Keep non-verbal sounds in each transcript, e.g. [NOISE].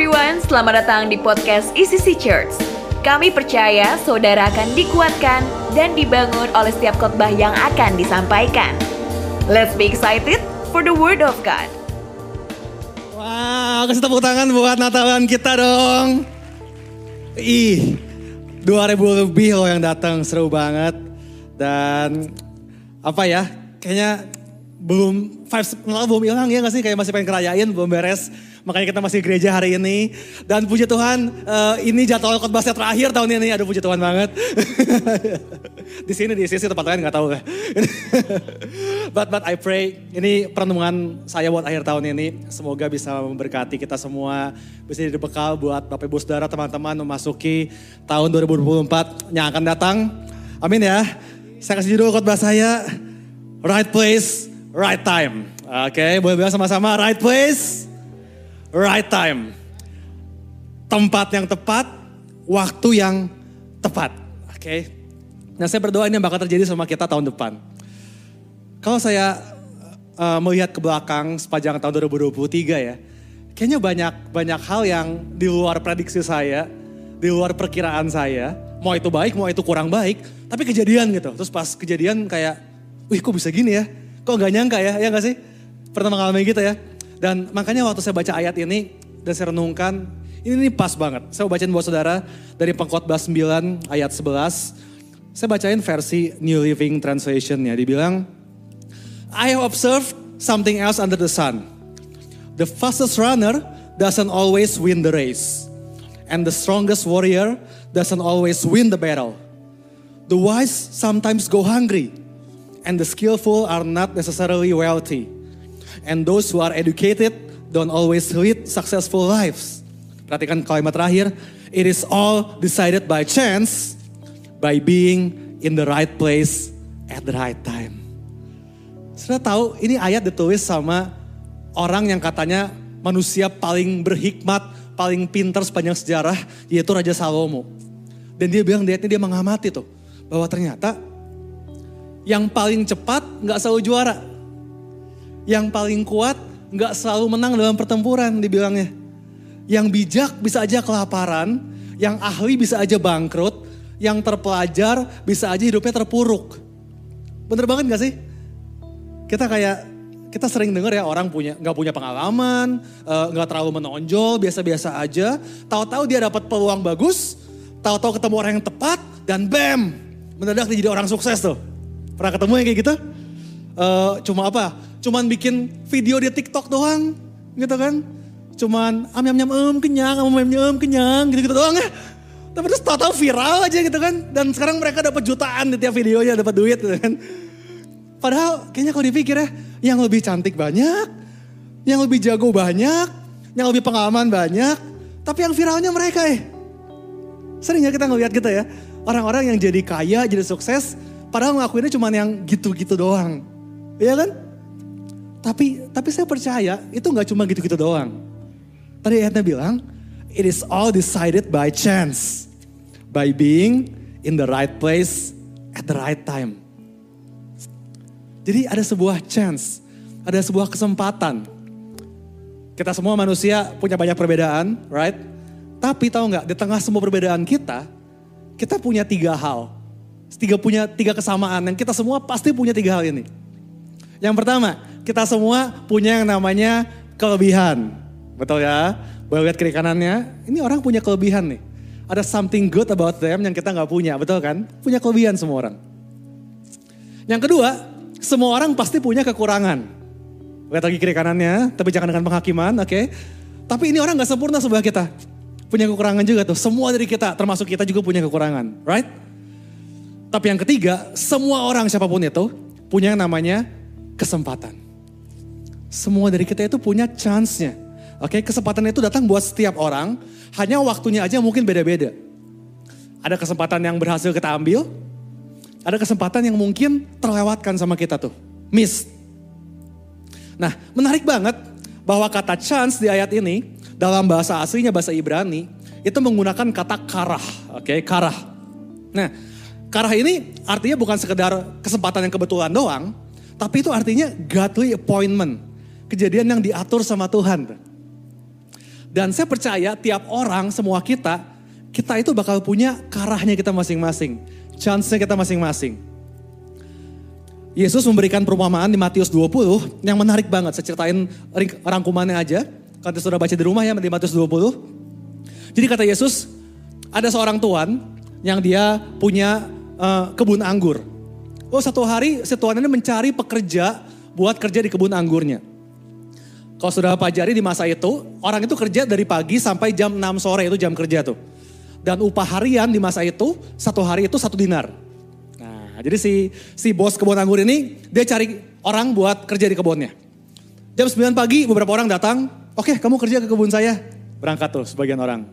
everyone, selamat datang di podcast ECC Church. Kami percaya saudara akan dikuatkan dan dibangun oleh setiap khotbah yang akan disampaikan. Let's be excited for the word of God. Wow, kasih tepuk tangan buat Natalan kita dong. Ih, 2000 lebih loh yang datang, seru banget. Dan apa ya, kayaknya belum pengenalan belum hilang ya gak sih? Kayak masih pengen kerayain, belum beres. Makanya kita masih gereja hari ini. Dan puji Tuhan, eh, ini jadwal khotbahnya terakhir tahun ini. Aduh puji Tuhan banget. [LAUGHS] di sini di sisi tempat lain nggak tahu [LAUGHS] but but I pray ini perenungan saya buat akhir tahun ini semoga bisa memberkati kita semua bisa jadi bekal buat Bapak Ibu Saudara teman-teman memasuki tahun 2024 yang akan datang. Amin ya. Saya kasih judul khotbah saya Right Place, Right Time. Oke, boleh bilang sama-sama Right Place, Right Time. Tempat yang tepat, waktu yang tepat. Oke. Nah saya berdoa ini bakal terjadi sama kita tahun depan. Kalau saya uh, melihat ke belakang sepanjang tahun 2023 ya, kayaknya banyak banyak hal yang di luar prediksi saya, di luar perkiraan saya. Mau itu baik, mau itu kurang baik, tapi kejadian gitu. Terus pas kejadian kayak, wih kok bisa gini ya? Kok gak nyangka ya? Ya gak sih? Pernah mengalami gitu ya? Dan makanya waktu saya baca ayat ini dan saya renungkan, ini, ini pas banget. Saya mau bacain buat saudara dari pengkhotbah 9 ayat 11. Saya bacain versi New Living Translation-nya. Dibilang, I have observed something else under the sun. The fastest runner doesn't always win the race. And the strongest warrior doesn't always win the battle. The wise sometimes go hungry. And the skillful are not necessarily wealthy. And those who are educated don't always lead successful lives. Perhatikan kalimat terakhir. It is all decided by chance by being in the right place at the right time. Sudah tahu ini ayat ditulis sama orang yang katanya manusia paling berhikmat, paling pintar sepanjang sejarah, yaitu Raja Salomo. Dan dia bilang dia dia mengamati tuh bahwa ternyata yang paling cepat nggak selalu juara, yang paling kuat nggak selalu menang dalam pertempuran dibilangnya. Yang bijak bisa aja kelaparan, yang ahli bisa aja bangkrut, yang terpelajar bisa aja hidupnya terpuruk. Bener banget gak sih? Kita kayak kita sering dengar ya orang punya nggak punya pengalaman, eh, nggak uh, terlalu menonjol, biasa-biasa aja. Tahu-tahu dia dapat peluang bagus, tahu-tahu ketemu orang yang tepat dan bam, mendadak dia jadi orang sukses tuh. Pernah ketemu yang kayak gitu? Uh, cuma apa? Cuman bikin video di TikTok doang, gitu kan? Cuman am nyam nyam em kenyang, am nyam nyam kenyang, gitu gitu doang ya. Tapi terus tahu-tahu viral aja gitu kan. Dan sekarang mereka dapat jutaan di tiap videonya, dapat duit gitu kan. Padahal kayaknya kalau dipikir ya, yang lebih cantik banyak, yang lebih jago banyak, yang lebih pengalaman banyak, tapi yang viralnya mereka ya. Sering ya kita ngeliat gitu ya, orang-orang yang jadi kaya, jadi sukses, padahal ngelakuinnya cuma yang gitu-gitu doang. Iya kan? Tapi tapi saya percaya itu nggak cuma gitu-gitu doang. Tadi ayatnya bilang, it is all decided by chance. By being in the right place at the right time. Jadi ada sebuah chance, ada sebuah kesempatan. Kita semua manusia punya banyak perbedaan, right? Tapi tahu nggak, di tengah semua perbedaan kita, kita punya tiga hal. Tiga punya tiga kesamaan yang kita semua pasti punya tiga hal ini. Yang pertama, kita semua punya yang namanya kelebihan. Betul ya? Boleh lihat kiri kanannya, ini orang punya kelebihan nih. Ada something good about them yang kita nggak punya, betul kan? Punya kelebihan semua orang. Yang kedua, semua orang pasti punya kekurangan. Lihat lagi kiri kanannya, tapi jangan dengan penghakiman, oke? Okay? Tapi ini orang nggak sempurna sebelah kita. Punya kekurangan juga tuh. Semua dari kita, termasuk kita juga punya kekurangan, right? Tapi yang ketiga, semua orang siapa pun itu punya yang namanya kesempatan. Semua dari kita itu punya chance-nya. Oke, kesempatan itu datang buat setiap orang, hanya waktunya aja mungkin beda-beda. Ada kesempatan yang berhasil kita ambil, ada kesempatan yang mungkin terlewatkan sama kita tuh, miss. Nah, menarik banget bahwa kata chance di ayat ini dalam bahasa aslinya bahasa Ibrani itu menggunakan kata karah, oke, okay? karah. Nah, karah ini artinya bukan sekedar kesempatan yang kebetulan doang, tapi itu artinya godly appointment. Kejadian yang diatur sama Tuhan. Dan saya percaya tiap orang, semua kita, kita itu bakal punya karahnya kita masing-masing. Chance-nya kita masing-masing. Yesus memberikan perumpamaan di Matius 20 yang menarik banget. Saya ceritain rangkumannya aja. Kalau sudah baca di rumah ya di Matius 20. Jadi kata Yesus, ada seorang tuan yang dia punya uh, kebun anggur. Oh satu hari si tuan ini mencari pekerja buat kerja di kebun anggurnya. Kalau sudah pelajari di masa itu, orang itu kerja dari pagi sampai jam 6 sore itu jam kerja tuh. Dan upah harian di masa itu, satu hari itu satu dinar. Nah, jadi si si bos kebun anggur ini, dia cari orang buat kerja di kebunnya. Jam 9 pagi beberapa orang datang, oke okay, kamu kerja ke kebun saya. Berangkat tuh sebagian orang.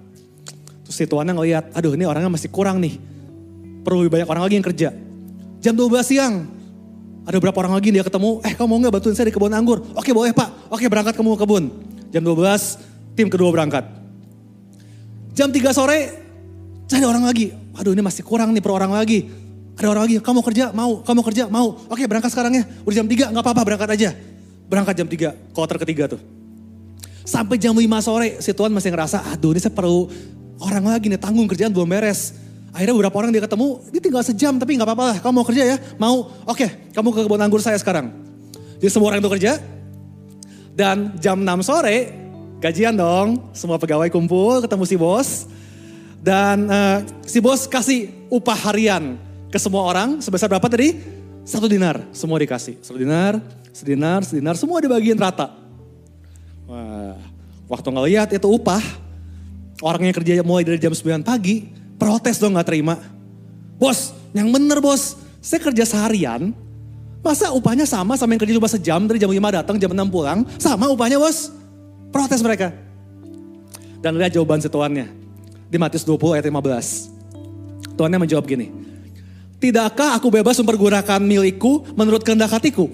Terus si tuannya ngeliat, aduh ini orangnya masih kurang nih. Perlu lebih banyak orang lagi yang kerja. Jam 12 siang, ada berapa orang lagi dia ketemu, eh kamu mau gak bantuin saya di kebun anggur? Oke boleh pak, oke berangkat kamu ke kebun. Jam 12, tim kedua berangkat. Jam 3 sore, cari orang lagi. Aduh ini masih kurang nih per orang lagi. Ada orang lagi, kamu kerja mau, kamu kerja mau. Oke berangkat sekarang ya, udah jam 3 gak apa-apa berangkat aja. Berangkat jam 3, kloter ketiga tuh. Sampai jam 5 sore, si Tuhan masih ngerasa, aduh ini saya perlu orang lagi nih, tanggung kerjaan belum beres Akhirnya beberapa orang dia ketemu, dia tinggal sejam tapi nggak apa-apa lah. Kamu mau kerja ya? Mau? Oke, kamu ke kebun anggur saya sekarang. Jadi semua orang itu kerja. Dan jam 6 sore, gajian dong. Semua pegawai kumpul, ketemu si bos. Dan uh, si bos kasih upah harian ke semua orang sebesar berapa tadi? Satu dinar, semua dikasih. Satu dinar, sedinar, sedinar, semua dibagiin rata. Wah, waktu ngeliat itu upah, orang yang kerja mulai dari jam 9 pagi, Protes dong gak terima. Bos, yang bener bos, saya kerja seharian, masa upahnya sama sama yang kerja cuma sejam, dari jam 5 datang, jam 6 pulang, sama upahnya bos. Protes mereka. Dan lihat jawaban setuannya. Di Matius 20 ayat 15. Tuannya menjawab gini. Tidakkah aku bebas mempergunakan milikku menurut kehendak hatiku?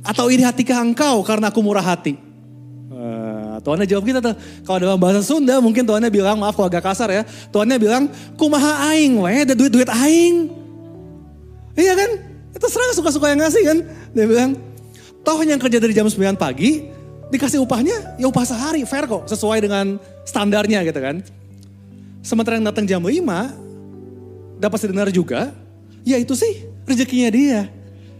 Atau iri hatikah engkau karena aku murah hati? Tuannya jawab kita tuh. Kalau dalam bahasa Sunda mungkin Tuannya bilang, maaf kalau agak kasar ya. Tuannya bilang, kumaha aing we, ada duit-duit aing. Iya kan? Itu serang suka-suka yang ngasih kan. Dia bilang, toh yang kerja dari jam 9 pagi, dikasih upahnya ya upah sehari, fair kok. Sesuai dengan standarnya gitu kan. Sementara yang datang jam 5, dapat sedenar juga, ya itu sih rezekinya dia.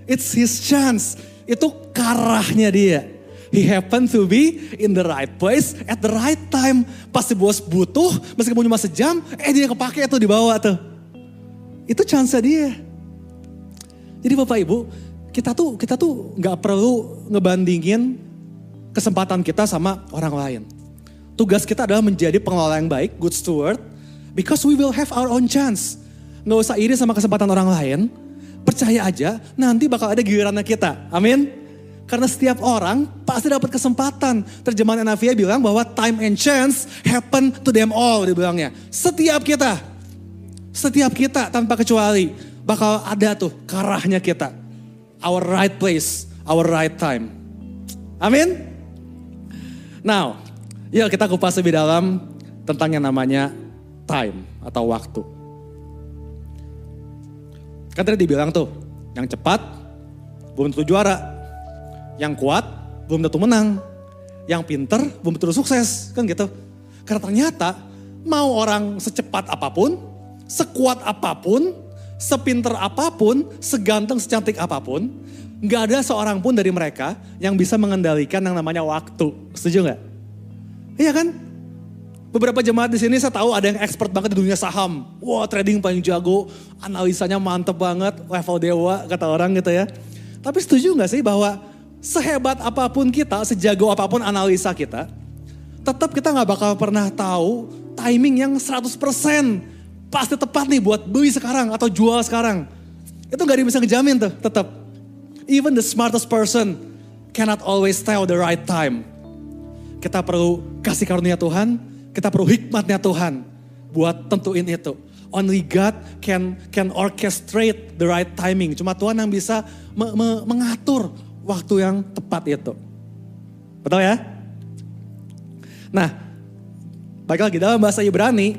It's his chance. Itu karahnya dia. He happened to be in the right place at the right time. Pas si bos butuh, meskipun cuma sejam, eh dia kepake tuh dibawa tuh. Itu chance dia. Jadi Bapak Ibu, kita tuh kita tuh nggak perlu ngebandingin kesempatan kita sama orang lain. Tugas kita adalah menjadi pengelola yang baik, good steward, because we will have our own chance. Nggak usah iri sama kesempatan orang lain, percaya aja nanti bakal ada gilirannya kita. Amin. Karena setiap orang pasti dapat kesempatan. Terjemahan Navia bilang bahwa time and chance happen to them all. Dia bilangnya. Setiap kita. Setiap kita tanpa kecuali. Bakal ada tuh karahnya kita. Our right place. Our right time. Amin. Now, yuk kita kupas lebih dalam tentang yang namanya time atau waktu. Kan tadi dibilang tuh, yang cepat belum tentu juara, yang kuat belum tentu menang. Yang pinter belum tentu sukses. Kan gitu. Karena ternyata mau orang secepat apa pun, sekuat apa pun, sepinter apa pun, seganteng, secantik apa pun, nggak ada seorang pun dari mereka yang bisa mengendalikan yang namanya waktu. Setuju nggak? Iya kan? Beberapa jemaat di sini saya tahu ada yang expert banget di dunia saham. Wah trading paling jago, analisanya mantep banget, level dewa kata orang gitu ya. Tapi setuju nggak sih bahwa sehebat apa pun kita, sejago apa pun analisa kita, tetap kita nggak bakal pernah tahu timing yang 100% pasti tepat nih buat beli sekarang atau jual sekarang. Itu nggak bisa ngejamin tuh, tetap. Even the smartest person cannot always tell the right time. Kita perlu kasih karunia Tuhan, kita perlu hikmatnya Tuhan buat tentuin itu. Only God can can orchestrate the right timing. Cuma Tuhan yang bisa me, me, mengatur waktu yang tepat itu. Betul ya? Nah, baik lagi dalam bahasa Ibrani,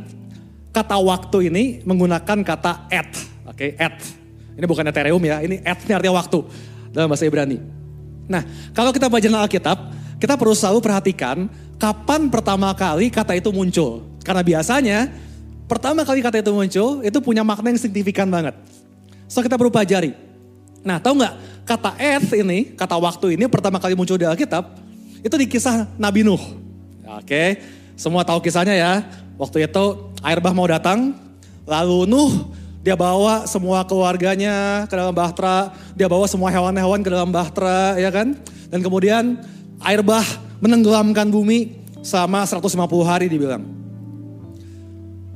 kata waktu ini menggunakan kata et. Oke, okay, et. Ini bukan ethereum ya, ini et ini artinya waktu dalam bahasa Ibrani. Nah, kalau kita baca Alkitab, kita perlu selalu perhatikan kapan pertama kali kata itu muncul? Karena biasanya pertama kali kata itu muncul itu punya makna yang signifikan banget. So kita perlu pelajari. Nah tahu nggak kata earth ini, kata waktu ini pertama kali muncul di Alkitab itu di kisah Nabi Nuh. Oke, semua tahu kisahnya ya. Waktu itu air bah mau datang, lalu Nuh dia bawa semua keluarganya ke dalam bahtera, dia bawa semua hewan-hewan ke dalam bahtera, ya kan? Dan kemudian air bah menenggelamkan bumi selama 150 hari dibilang.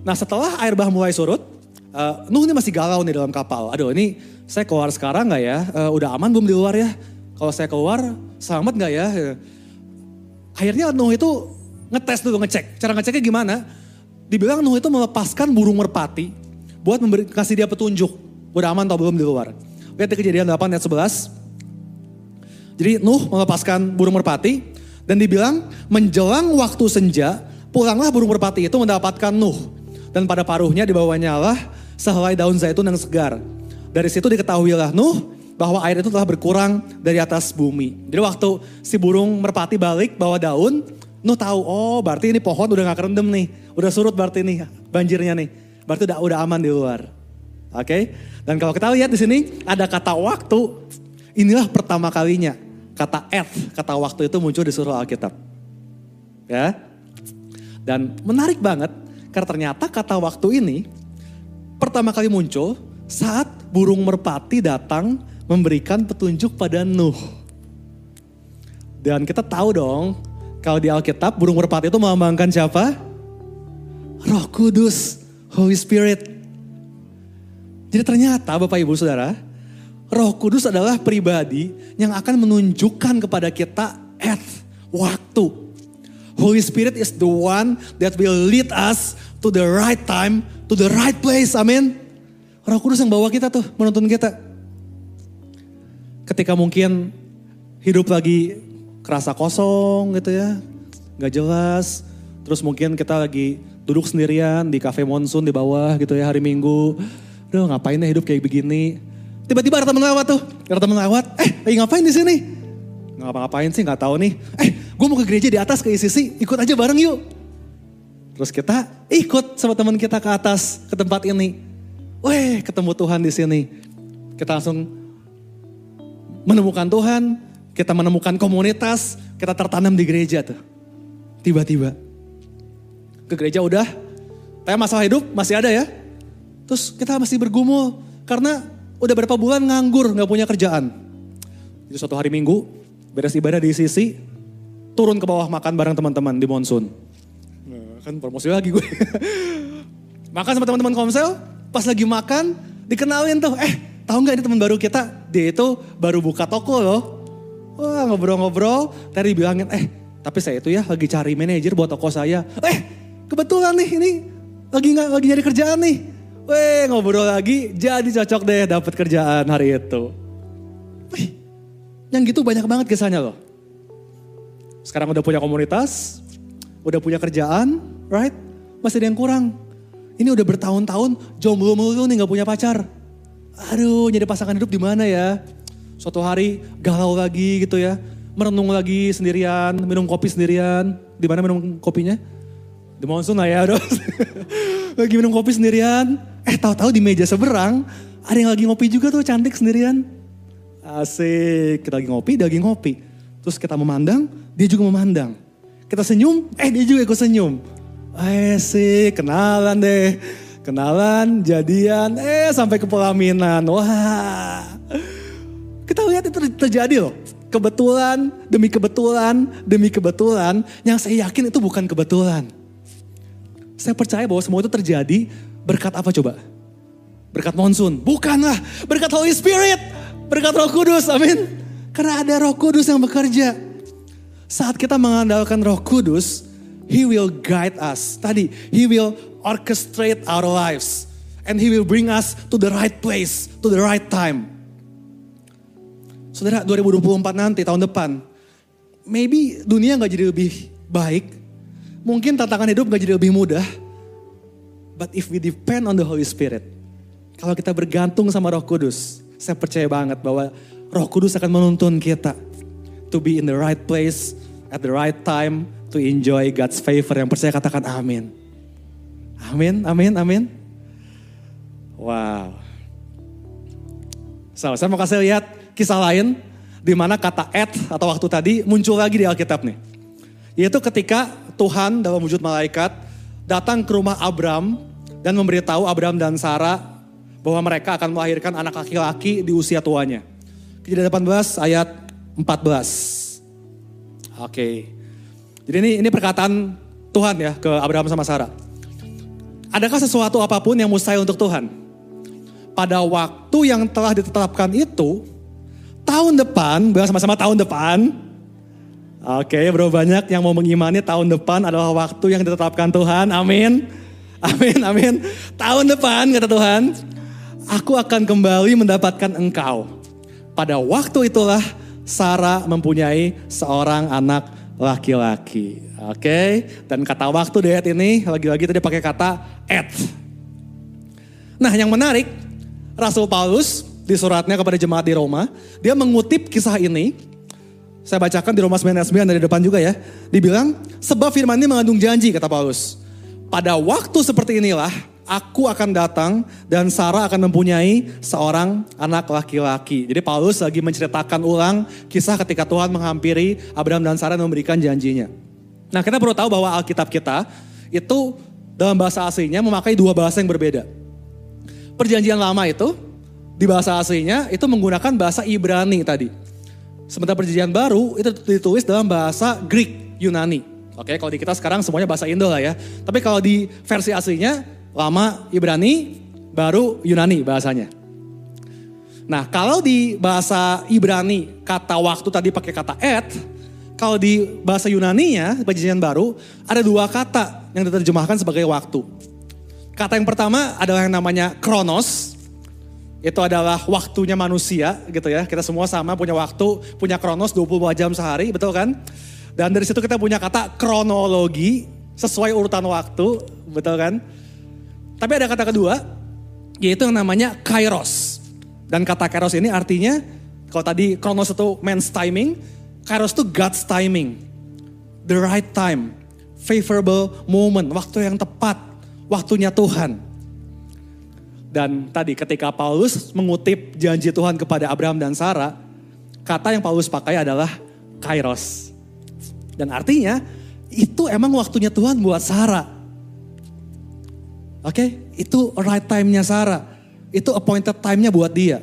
Nah setelah air bah mulai surut, uh, Nuh ini masih galau nih dalam kapal. Aduh ini saya keluar sekarang nggak ya? Uh, udah aman belum di luar ya? Kalau saya keluar selamat nggak ya? Akhirnya Nuh itu ngetes dulu, ngecek. Cara ngeceknya gimana? Dibilang Nuh itu melepaskan burung merpati buat memberi, kasih dia petunjuk. Udah aman atau belum di luar. Lihat di kejadian 8 ayat 11. Jadi Nuh melepaskan burung merpati dan dibilang menjelang waktu senja pulanglah burung merpati itu mendapatkan Nuh. Dan pada paruhnya dibawanya Allah sehelai daun zaitun yang segar. Dari situ diketahuilah Nuh bahwa air itu telah berkurang dari atas bumi. Jadi waktu si burung merpati balik bawa daun, Nuh tahu, oh berarti ini pohon udah gak kerendam nih. Udah surut berarti nih banjirnya nih. Berarti udah udah aman di luar. Oke? Okay? Dan kalau kita lihat di sini ada kata waktu. Inilah pertama kalinya kata at, kata waktu itu muncul di surah Alkitab. Ya. Dan menarik banget karena ternyata kata waktu ini pertama kali muncul saat burung merpati datang memberikan petunjuk pada Nuh. Dan kita tahu dong, kalau di Alkitab burung merpati itu melambangkan siapa? Roh Kudus, Holy Spirit. Jadi ternyata Bapak Ibu Saudara, Roh Kudus adalah pribadi yang akan menunjukkan kepada kita at waktu. Holy Spirit is the one that will lead us to the right time, to the right place. Amin. Roh Kudus yang bawa kita tuh, menuntun kita. Ketika mungkin hidup lagi kerasa kosong gitu ya, nggak jelas. Terus mungkin kita lagi duduk sendirian di cafe monsun di bawah gitu ya hari Minggu. Duh ngapain ya hidup kayak begini. Tiba-tiba ada temen lewat tuh, ada temen lewat. Eh, lagi ngapain di sini? Ngapa-ngapain sih nggak tahu nih. Eh, gue mau ke gereja di atas ke ICC, ikut aja bareng yuk. Terus kita ikut sama teman kita ke atas ke tempat ini. Weh, ketemu Tuhan di sini. Kita langsung menemukan Tuhan, kita menemukan komunitas, kita tertanam di gereja tuh. Tiba-tiba. Ke gereja udah, tapi masalah hidup masih ada ya. Terus kita masih bergumul karena udah berapa bulan nganggur nggak punya kerjaan. Jadi suatu hari minggu, beres ibadah di sisi, turun ke bawah makan bareng teman-teman di Monsun. Nah, kan promosi lagi gue. [LAUGHS] makan sama teman-teman komsel, pas lagi makan dikenalin tuh, eh tahu nggak ini teman baru kita? Dia itu baru buka toko loh. Wah ngobrol-ngobrol, tadi bilangin, eh tapi saya itu ya lagi cari manajer buat toko saya. Eh kebetulan nih ini lagi nggak lagi nyari kerjaan nih. Weh ngobrol lagi jadi cocok deh dapat kerjaan hari itu. Wih, yang gitu banyak banget kisahnya loh. Sekarang udah punya komunitas, udah punya kerjaan, right? Masih ada yang kurang. Ini udah bertahun-tahun jomblo mulu nih nggak punya pacar. Aduh, jadi pasangan hidup di mana ya? Suatu hari galau lagi gitu ya, merenung lagi sendirian, minum kopi sendirian. Di mana minum kopinya? Di monsun lah ya, [LAUGHS] lagi minum kopi sendirian. Eh tahu-tahu di meja seberang ada yang lagi ngopi juga tuh cantik sendirian. Asik, kita lagi ngopi, lagi ngopi. Terus kita memandang, dia juga memandang. Kita senyum, eh dia juga ikut senyum. Asik, kenalan deh. Kenalan, jadian, eh sampai ke pelaminan. Wah. Kita lihat itu terjadi loh. Kebetulan, demi kebetulan, demi kebetulan. Yang saya yakin itu bukan kebetulan saya percaya bahwa semua itu terjadi berkat apa coba? Berkat monsun. Bukanlah, berkat Holy Spirit. Berkat Roh Kudus, amin. Karena ada Roh Kudus yang bekerja. Saat kita mengandalkan Roh Kudus, He will guide us. Tadi, He will orchestrate our lives. And He will bring us to the right place, to the right time. Saudara, 2024 nanti, tahun depan, maybe dunia gak jadi lebih baik, Mungkin tantangan hidup gak jadi lebih mudah. But if we depend on the Holy Spirit. Kalau kita bergantung sama roh kudus. Saya percaya banget bahwa roh kudus akan menuntun kita. To be in the right place, at the right time, to enjoy God's favor. Yang percaya katakan amin. Amin, amin, amin. Wow. So, saya mau kasih lihat kisah lain di mana kata at atau waktu tadi muncul lagi di Alkitab nih. Yaitu ketika Tuhan dalam wujud malaikat datang ke rumah Abram dan memberitahu Abram dan Sarah bahwa mereka akan melahirkan anak laki-laki di usia tuanya. Kejadian 18 ayat 14. Oke. Jadi ini ini perkataan Tuhan ya ke Abraham sama Sarah. Adakah sesuatu apa pun yang mustahil untuk Tuhan? Pada waktu yang telah ditetapkan itu, tahun depan, bilang sama-sama tahun depan. Oke, bro banyak yang mau mengimani tahun depan adalah waktu yang ditetapkan Tuhan. Amin. Amin, amin. Tahun depan, kata Tuhan, aku akan kembali mendapatkan engkau. Pada waktu itulah Sarah mempunyai seorang anak laki-laki. Oke, dan kata waktu di ayat ini lagi-lagi tadi pakai kata at. Nah yang menarik, Rasul Paulus di suratnya kepada jemaat di Roma, dia mengutip kisah ini. Saya bacakan di Roma 9 ayat 9 dari depan juga ya. Dibilang, sebab firman ini mengandung janji kata Paulus. Pada waktu seperti inilah, aku akan datang dan Sarah akan mempunyai seorang anak laki-laki. Jadi Paulus lagi menceritakan ulang kisah ketika Tuhan menghampiri Abraham dan Sarah dan memberikan janjinya. Nah kita perlu tahu bahwa Alkitab kita itu dalam bahasa aslinya memakai dua bahasa yang berbeda. Perjanjian lama itu di bahasa aslinya itu menggunakan bahasa Ibrani tadi. Sementara perjanjian baru itu ditulis dalam bahasa Greek, Yunani. Oke, kalau di kita sekarang semuanya bahasa Indo lah ya. Tapi kalau di versi aslinya lama Ibrani, baru Yunani bahasanya. Nah, kalau di bahasa Ibrani kata waktu tadi pakai kata et, kalau di bahasa Yunani-nya, perjanjian baru, ada dua kata yang diterjemahkan sebagai waktu. Kata yang pertama adalah yang namanya kronos, itu adalah waktunya manusia gitu ya. Kita semua sama punya waktu, punya kronos 24 jam sehari, betul kan? Dan dari situ kita punya kata kronologi, sesuai urutan waktu, betul kan? Tapi ada kata kedua, yaitu yang namanya kairos. Dan kata kairos ini artinya, kalau tadi kronos itu man's timing, kairos itu God's timing. The right time, favorable moment, waktu yang tepat, waktunya Tuhan. Dan tadi ketika Paulus mengutip janji Tuhan kepada Abraham dan Sarah, kata yang Paulus pakai adalah kairos. Dan artinya itu emang waktunya Tuhan buat Sarah. Oke, okay? itu right time-nya Sarah. Itu appointed time-nya buat dia.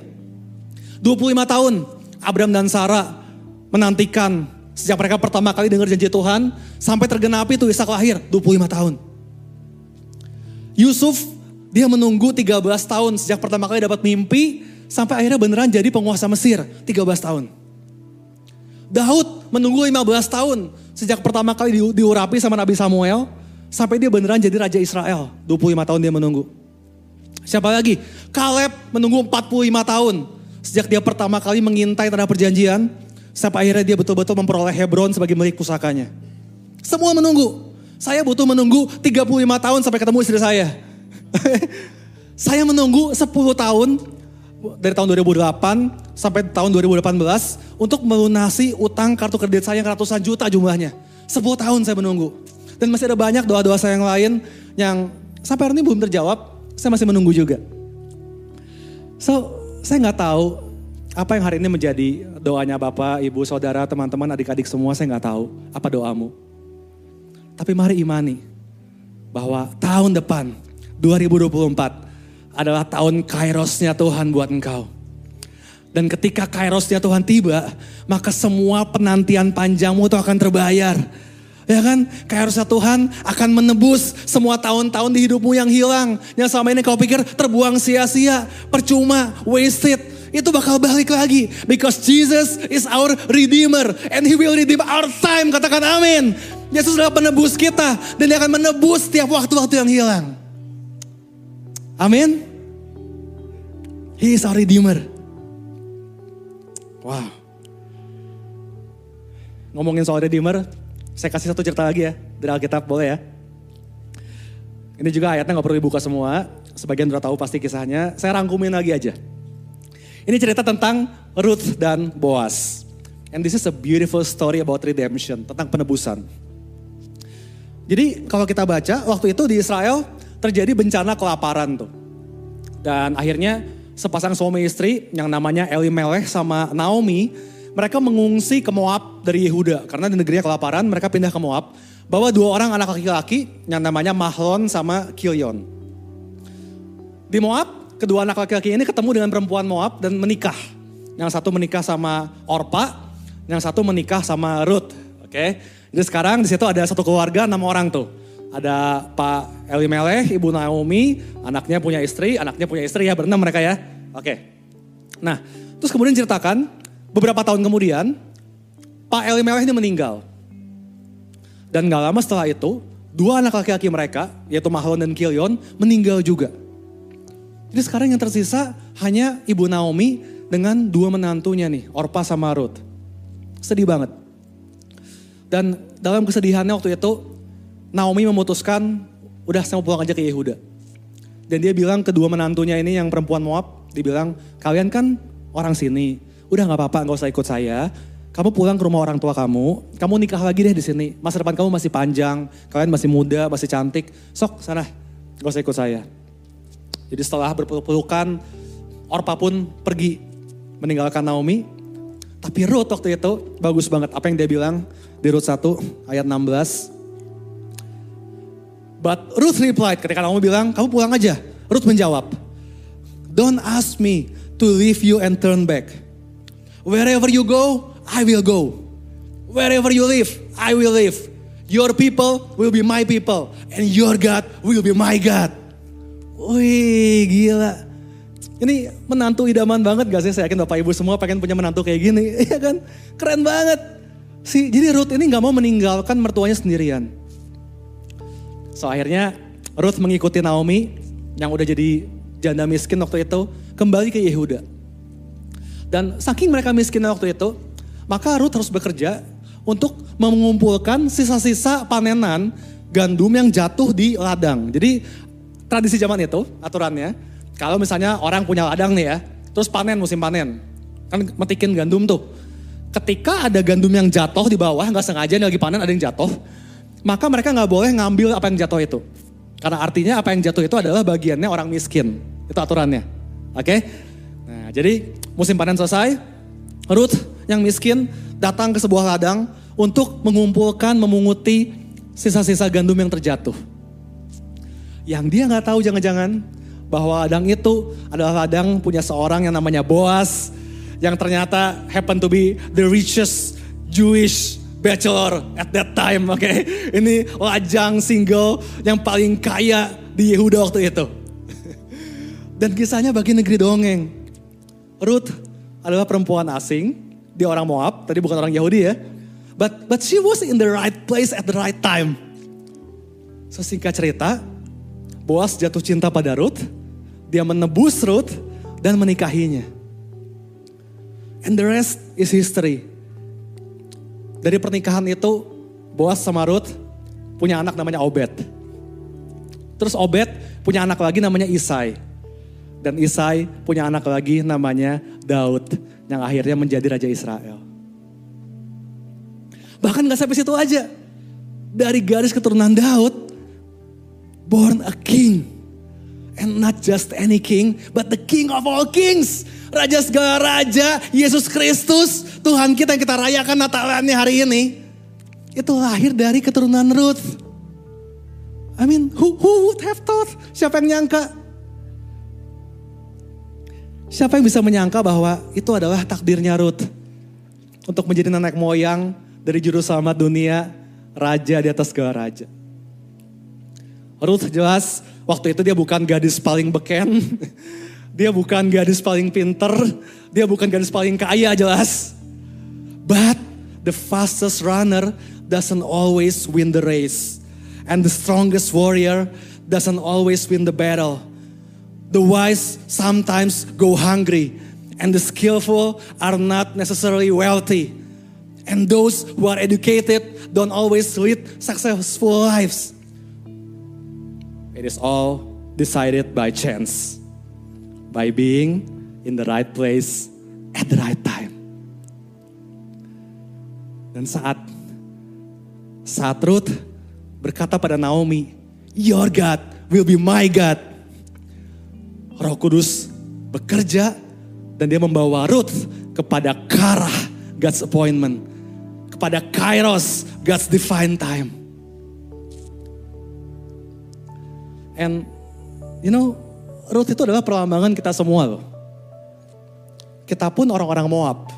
25 tahun Abraham dan Sarah menantikan sejak mereka pertama kali dengar janji Tuhan sampai tergenapi itu Ishak lahir 25 tahun. Yusuf dia menunggu 13 tahun sejak pertama kali dapat mimpi sampai akhirnya beneran jadi penguasa Mesir 13 tahun. Daud menunggu 15 tahun sejak pertama kali diurapi sama Nabi Samuel Sampai dia beneran jadi Raja Israel. 25 tahun dia menunggu. Siapa lagi? Kaleb menunggu 45 tahun. Sejak dia pertama kali mengintai tanah perjanjian. Sampai akhirnya dia betul-betul memperoleh Hebron sebagai milik pusakanya. Semua menunggu. Saya butuh menunggu 35 tahun sampai ketemu istri saya. [LAUGHS] saya menunggu 10 tahun dari tahun 2008 sampai tahun 2018 untuk melunasi utang kartu kredit saya yang ratusan juta jumlahnya. 10 tahun saya menunggu. Dan masih ada banyak doa-doa saya yang lain yang sampai hari ini belum terjawab. Saya masih menunggu juga. So, saya nggak tahu apa yang hari ini menjadi doanya Bapak, Ibu, Saudara, teman-teman, adik-adik semua. Saya nggak tahu apa doamu. Tapi mari imani bahwa tahun depan 2024 adalah tahun kairosnya Tuhan buat engkau. Dan ketika kairosnya Tuhan tiba, maka semua penantian panjangmu itu akan terbayar Ya kan? Kayak harusnya Tuhan akan menebus semua tahun-tahun di hidupmu yang hilang. Yang selama ini kau pikir terbuang sia-sia, percuma, wasted. Itu bakal balik lagi. Because Jesus is our redeemer. And he will redeem our time. Katakan amin. Yesus adalah penebus kita. Dan dia akan menebus setiap waktu-waktu yang hilang. Amin. He is our redeemer. Wow. Ngomongin soal redeemer, saya kasih satu cerita lagi ya dari Alkitab, boleh ya? Ini juga ayatnya nggak perlu dibuka semua, sebagian udah tahu pasti kisahnya. Saya rangkumin lagi aja. Ini cerita tentang Ruth dan Boaz. And this is a beautiful story about redemption, tentang penebusan. Jadi kalau kita baca waktu itu di Israel terjadi bencana kelaparan tuh. Dan akhirnya sepasang suami istri yang namanya Elimelech sama Naomi, mereka mengungsi ke Moab dari Yehuda karena di negerinya kelaparan, mereka pindah ke Moab. Bawa dua orang anak laki-laki yang namanya Mahlon sama Kilion. Di Moab, kedua anak laki-laki ini ketemu dengan perempuan Moab dan menikah. Yang satu menikah sama Orpa, yang satu menikah sama Ruth. Oke, jadi sekarang di situ ada satu keluarga enam orang tuh. Ada Pak Elimelech, Ibu Naomi, anaknya punya istri, anaknya punya istri ya berenam mereka ya. Oke. Nah, terus kemudian ceritakan beberapa tahun kemudian Pak Elimelech ini meninggal. Dan gak lama setelah itu, dua anak laki-laki mereka, yaitu Mahlon dan Kilion, meninggal juga. Jadi sekarang yang tersisa hanya Ibu Naomi dengan dua menantunya nih, Orpa sama Ruth. Sedih banget. Dan dalam kesedihannya waktu itu, Naomi memutuskan, udah saya mau pulang aja ke Yehuda. Dan dia bilang kedua menantunya ini yang perempuan Moab, dibilang, kalian kan orang sini, udah gak apa-apa gak usah ikut saya, kamu pulang ke rumah orang tua kamu, kamu nikah lagi deh di sini. Masa depan kamu masih panjang, kalian masih muda, masih cantik. Sok sana, gak usah ikut saya. Jadi setelah berpeluk-pelukan, Orpa pun pergi meninggalkan Naomi. Tapi Ruth waktu itu bagus banget apa yang dia bilang di Ruth 1 ayat 16. But Ruth replied ketika Naomi bilang, kamu pulang aja. Ruth menjawab, Don't ask me to leave you and turn back. Wherever you go, I will go. Wherever you live, I will live. Your people will be my people. And your God will be my God. Wih gila. Ini menantu idaman banget gak sih? Saya yakin Bapak Ibu semua pengen punya menantu kayak gini. [LAUGHS] Iya kan? Keren banget. Si, jadi Ruth ini gak mau meninggalkan mertuanya sendirian. So akhirnya Ruth mengikuti Naomi yang udah jadi janda miskin waktu itu kembali ke Yehuda. Dan saking mereka miskin waktu itu, maka Ruth harus bekerja untuk mengumpulkan sisa-sisa panenan gandum yang jatuh di ladang. Jadi tradisi zaman itu aturannya, kalau misalnya orang punya ladang nih ya, terus panen musim panen, kan metikin gandum tuh. Ketika ada gandum yang jatuh di bawah, nggak sengaja lagi panen ada yang jatuh, maka mereka nggak boleh ngambil apa yang jatuh itu. Karena artinya apa yang jatuh itu adalah bagiannya orang miskin. Itu aturannya. Oke? Nah, jadi musim panen selesai, Ruth yang miskin datang ke sebuah ladang untuk mengumpulkan, memunguti sisa-sisa gandum yang terjatuh. Yang dia nggak tahu jangan-jangan bahwa ladang itu adalah ladang punya seorang yang namanya Boas yang ternyata happen to be the richest Jewish bachelor at that time, oke. Okay? Ini lajang single yang paling kaya di Yehuda waktu itu. [LAUGHS] Dan kisahnya bagi negeri dongeng. Ruth adalah perempuan asing dia orang Moab, tadi bukan orang Yahudi ya. But but she was in the right place at the right time. So singkat cerita, Boas jatuh cinta pada Ruth, dia menebus Ruth dan menikahinya. And the rest is history. Dari pernikahan itu, Boas sama Ruth punya anak namanya Obed. Terus Obed punya anak lagi namanya Isai. Dan Isai punya anak lagi namanya Daud yang akhirnya menjadi Raja Israel. Bahkan gak sampai situ aja. Dari garis keturunan Daud, born a king. And not just any king, but the king of all kings. Raja segala raja, Yesus Kristus, Tuhan kita yang kita rayakan Natalannya hari ini. Itu lahir dari keturunan Ruth. I mean, who, who would have thought? Siapa yang nyangka? Siapa yang bisa menyangka bahwa itu adalah takdirnya Ruth. Untuk menjadi nenek moyang dari juru selamat dunia, raja di atas segala raja. Ruth jelas waktu itu dia bukan gadis paling beken. [LAUGHS] Dia bukan gadis paling pinter. Dia bukan gadis paling kaya jelas. But the fastest runner doesn't always win the race. And the strongest warrior doesn't always win the battle. The wise sometimes go hungry, and the skillful are not necessarily wealthy. And those who are educated don't always lead successful lives. It is all decided by chance, by being in the right place at the right time. Dan saat saat Ruth berkata pada Naomi, Your God will be my God. Roh Kudus bekerja dan dia membawa Ruth kepada Karah, God's appointment. Kepada Kairos, God's divine time. And you know, Ruth itu adalah perlambangan kita semua loh. Kita pun orang-orang Moab.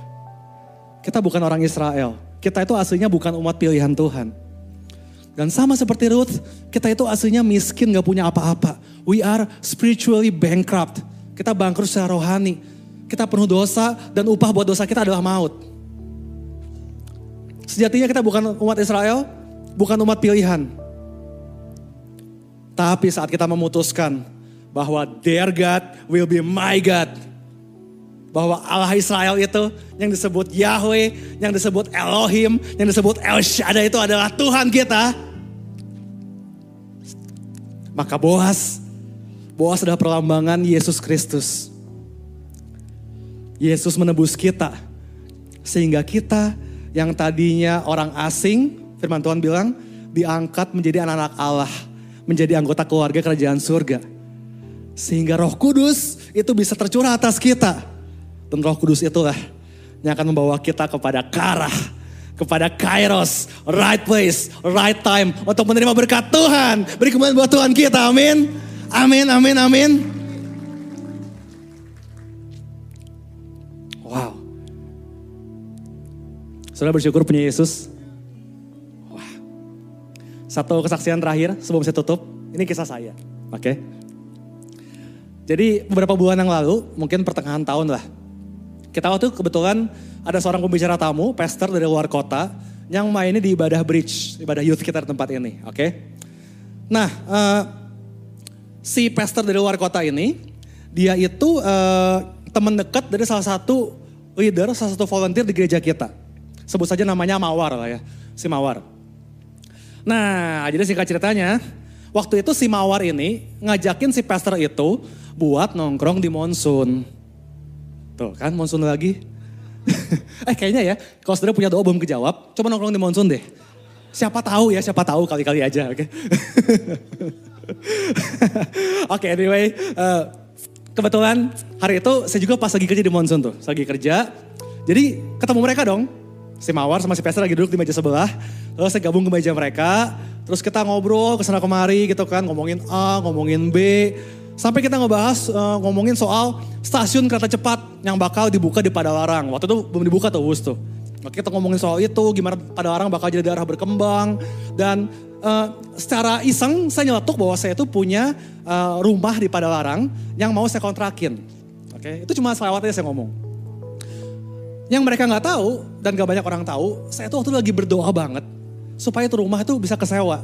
Kita bukan orang Israel. Kita itu aslinya bukan umat pilihan Tuhan. Dan sama seperti Ruth, kita itu aslinya miskin gak punya apa-apa. We are spiritually bankrupt. Kita bangkrut secara rohani. Kita penuh dosa dan upah buat dosa kita adalah maut. Sejatinya kita bukan umat Israel, bukan umat pilihan. Tapi saat kita memutuskan bahwa their God will be my God. Bahwa Allah Israel itu yang disebut Yahweh, yang disebut Elohim, yang disebut El Shaddai itu adalah Tuhan kita. Maka Boas, Boas adalah perlambangan Yesus Kristus. Yesus menebus kita. Sehingga kita yang tadinya orang asing, firman Tuhan bilang, diangkat menjadi anak-anak Allah. Menjadi anggota keluarga kerajaan surga. Sehingga roh kudus itu bisa tercurah atas kita. Dan roh kudus itulah yang akan membawa kita kepada karah. Kepada kairos, right place, right time. Untuk menerima berkat Tuhan. Beri kemuliaan buat Tuhan kita, amin. Amin, amin, amin. Wow. Saudara bersyukur punya Yesus. Satu kesaksian terakhir sebelum saya tutup. Ini kisah saya. Oke. Jadi beberapa bulan yang lalu, mungkin pertengahan tahun lah. Kita waktu kebetulan ada seorang pembicara tamu, pastor dari luar kota, yang mainnya di ibadah bridge, ibadah youth kita di tempat ini. Oke. Nah, uh, si pastor dari luar kota ini, dia itu uh, teman dekat dari salah satu leader, salah satu volunteer di gereja kita. Sebut saja namanya Mawar lah ya, si Mawar. Nah, jadi singkat ceritanya, waktu itu si Mawar ini ngajakin si pastor itu buat nongkrong di Monsun. Tuh kan Monsun lagi. [LAUGHS] eh kayaknya ya, kalau saudara punya doa belum kejawab, coba nongkrong di Monsun deh. Siapa tahu ya, siapa tahu kali-kali aja, oke. Okay? [LAUGHS] oke, okay, anyway, uh, kebetulan hari itu saya juga pas lagi kerja di Monsun tuh, lagi kerja. Jadi ketemu mereka dong, si Mawar sama si Pester lagi duduk di meja sebelah. Terus saya gabung ke meja mereka, terus kita ngobrol ke sana kemari gitu kan, ngomongin A, ngomongin B. Sampai kita ngebahas uh, ngomongin soal stasiun kereta cepat yang bakal dibuka di Padalarang. Waktu itu belum dibuka tuh Wus tuh. Oke, kita ngomongin soal itu, gimana Padalarang bakal jadi daerah berkembang. Dan uh, secara iseng saya nyeletuk bahwa saya itu punya uh, rumah di Padalarang yang mau saya kontrakin. Oke, itu cuma selewat aja saya ngomong. Yang mereka nggak tahu dan gak banyak orang tahu, saya tuh waktu itu lagi berdoa banget supaya itu rumah itu bisa kesewa.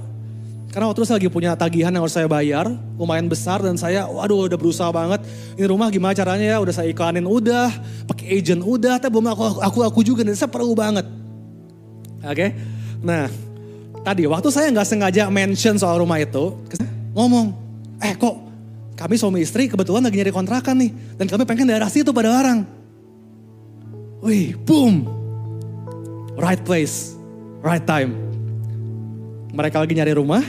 Karena waktu itu saya lagi punya tagihan yang harus saya bayar, lumayan besar dan saya waduh udah berusaha banget. Ini rumah gimana caranya ya, udah saya iklanin udah, pakai agent udah, tapi belum aku, aku, aku juga dan saya perlu banget. Oke, okay? nah tadi waktu saya nggak sengaja mention soal rumah itu, ngomong, eh kok kami suami istri kebetulan lagi nyari kontrakan nih, dan kami pengen daerah situ pada orang. Wih, boom. Right place, right time. Mereka lagi nyari rumah,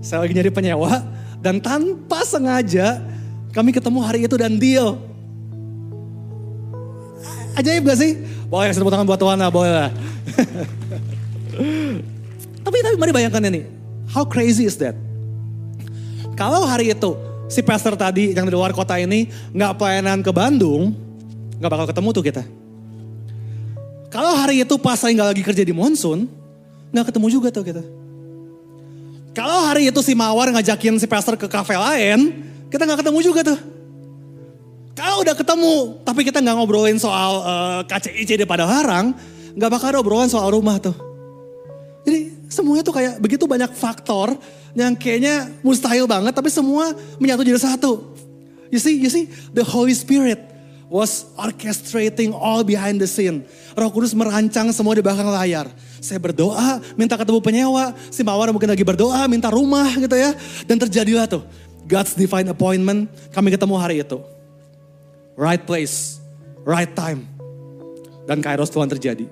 saya lagi nyari penyewa, dan tanpa sengaja kami ketemu hari itu dan deal. Ajaib gak sih? Boleh tepuk tangan buat Tuhan lah, boleh [LAUGHS] tapi tapi mari bayangkan ini, how crazy is that? Kalau hari itu si pastor tadi yang di luar kota ini nggak pelayanan ke Bandung, nggak bakal ketemu tuh kita. Kalau hari itu pas saya nggak lagi kerja di Monsun, nggak ketemu juga tuh kita. Kalau hari itu si Mawar ngajakin si pastor ke kafe lain, kita nggak ketemu juga tuh. Kalau udah ketemu, tapi kita nggak ngobrolin soal uh, KCIC di pada larang, nggak bakal ada soal rumah tuh. Jadi semuanya tuh kayak begitu banyak faktor yang kayaknya mustahil banget, tapi semua menyatu jadi satu. You see, you see, the Holy Spirit was orchestrating all behind the scene. Roh Kudus merancang semua di belakang layar. Saya berdoa, minta ketemu penyewa. Si Mawar mungkin lagi berdoa, minta rumah gitu ya. Dan terjadilah tuh. God's divine appointment, kami ketemu hari itu. Right place, right time. Dan kairos Tuhan terjadi.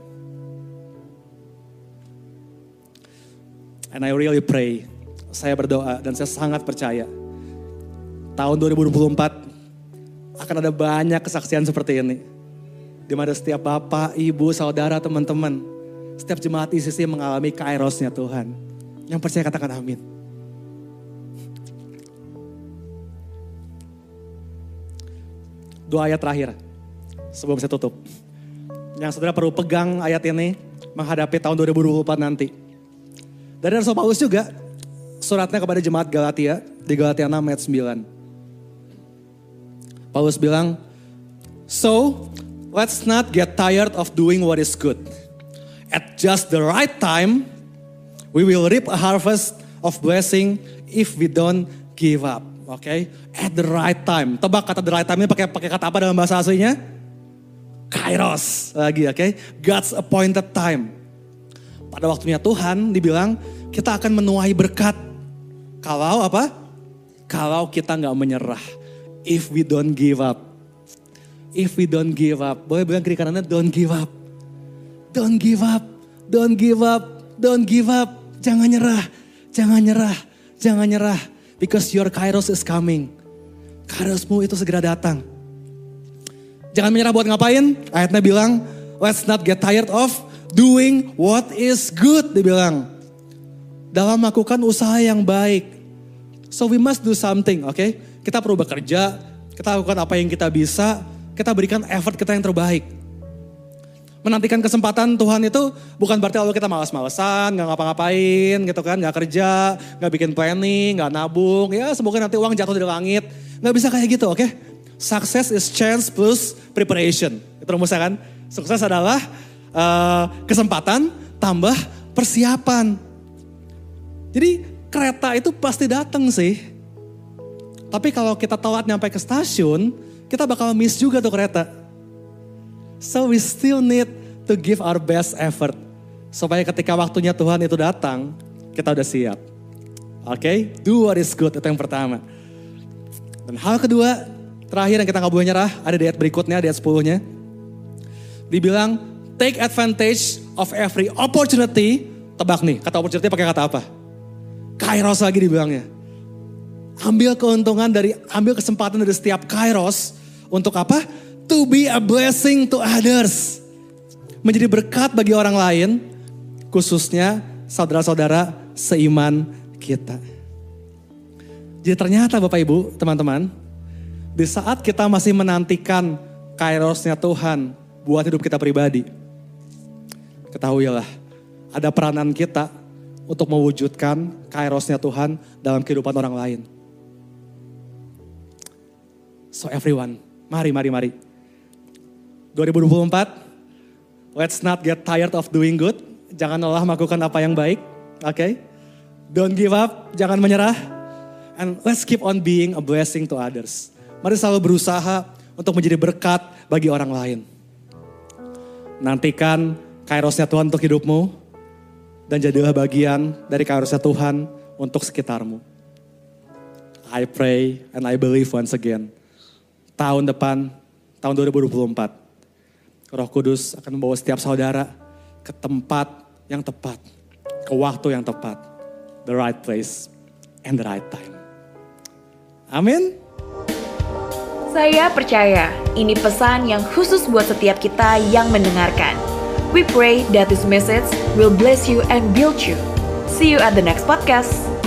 And I really pray, saya berdoa dan saya sangat percaya. Tahun 2024 akan ada banyak kesaksian seperti ini. Di mana setiap bapak, ibu, saudara, teman-teman, setiap jemaat ICC mengalami kairosnya Tuhan. Yang percaya katakan amin. Dua ayat terakhir sebelum saya tutup. Yang saudara perlu pegang ayat ini menghadapi tahun 2024 nanti. Dari Rasul Paulus juga suratnya kepada jemaat Galatia di Galatia 6 ayat 9. Paulus bilang, So, let's not get tired of doing what is good. At just the right time, we will reap a harvest of blessing if we don't give up. Oke, okay? at the right time. Tebak kata the right time ini pakai pakai kata apa dalam bahasa aslinya? Kairos lagi, oke? Okay? God's appointed time. Pada waktunya Tuhan dibilang kita akan menuai berkat. Kalau apa? Kalau kita nggak menyerah. If we don't give up. If we don't give up. Boleh bilang kiri kanannya don't give up. Don't give up. Don't give up. Don't give up. Jangan nyerah. Jangan nyerah. Jangan nyerah. Because your kairos is coming. Kairosmu itu segera datang. Jangan menyerah buat ngapain? Ayatnya bilang, let's not get tired of doing what is good. Dibilang. Dalam melakukan usaha yang baik. So we must do something? Okay? Kita perlu bekerja, kita lakukan apa yang kita bisa, kita berikan effort kita yang terbaik. Menantikan kesempatan Tuhan itu bukan berarti lalu kita malas-malesan, gak ngapa-ngapain gitu kan, gak kerja, gak bikin planning, gak nabung, ya semoga nanti uang jatuh dari langit. Gak bisa kayak gitu, oke? Okay? Success is chance plus preparation. Itu rumusnya kan? Sukses adalah uh, kesempatan tambah persiapan. Jadi kereta itu pasti datang sih. Tapi kalau kita telat nyampe ke stasiun, kita bakal miss juga tuh kereta. So we still need to give our best effort. Supaya ketika waktunya Tuhan itu datang, kita udah siap. Oke, okay? do what is good, itu yang pertama. Dan hal kedua, terakhir yang kita gak boleh nyerah, ada di ayat berikutnya, di ayat 10-nya. Dibilang, take advantage of every opportunity. Tebak nih, kata opportunity pakai kata apa? Kairos lagi dibilangnya. Ambil keuntungan dari, ambil kesempatan dari setiap kairos. Untuk apa? to be a blessing to others. Menjadi berkat bagi orang lain, khususnya saudara-saudara seiman kita. Jadi ternyata Bapak Ibu, teman-teman, di saat kita masih menantikan kairosnya Tuhan buat hidup kita pribadi, ketahuilah ada peranan kita untuk mewujudkan kairosnya Tuhan dalam kehidupan orang lain. So everyone, mari, mari, mari 2024, let's not get tired of doing good. Jangan lelah melakukan apa yang baik. Oke? Okay? Don't give up, jangan menyerah. And let's keep on being a blessing to others. Mari selalu berusaha untuk menjadi berkat bagi orang lain. Nantikan kairosnya Tuhan untuk hidupmu. Dan jadilah bagian dari kairosnya Tuhan untuk sekitarmu. I pray and I believe once again. Tahun depan, tahun 2024 Roh Kudus akan membawa setiap saudara ke tempat yang tepat, ke waktu yang tepat, the right place and the right time. Amin. Saya percaya ini pesan yang khusus buat setiap kita yang mendengarkan. We pray that this message will bless you and build you. See you at the next podcast.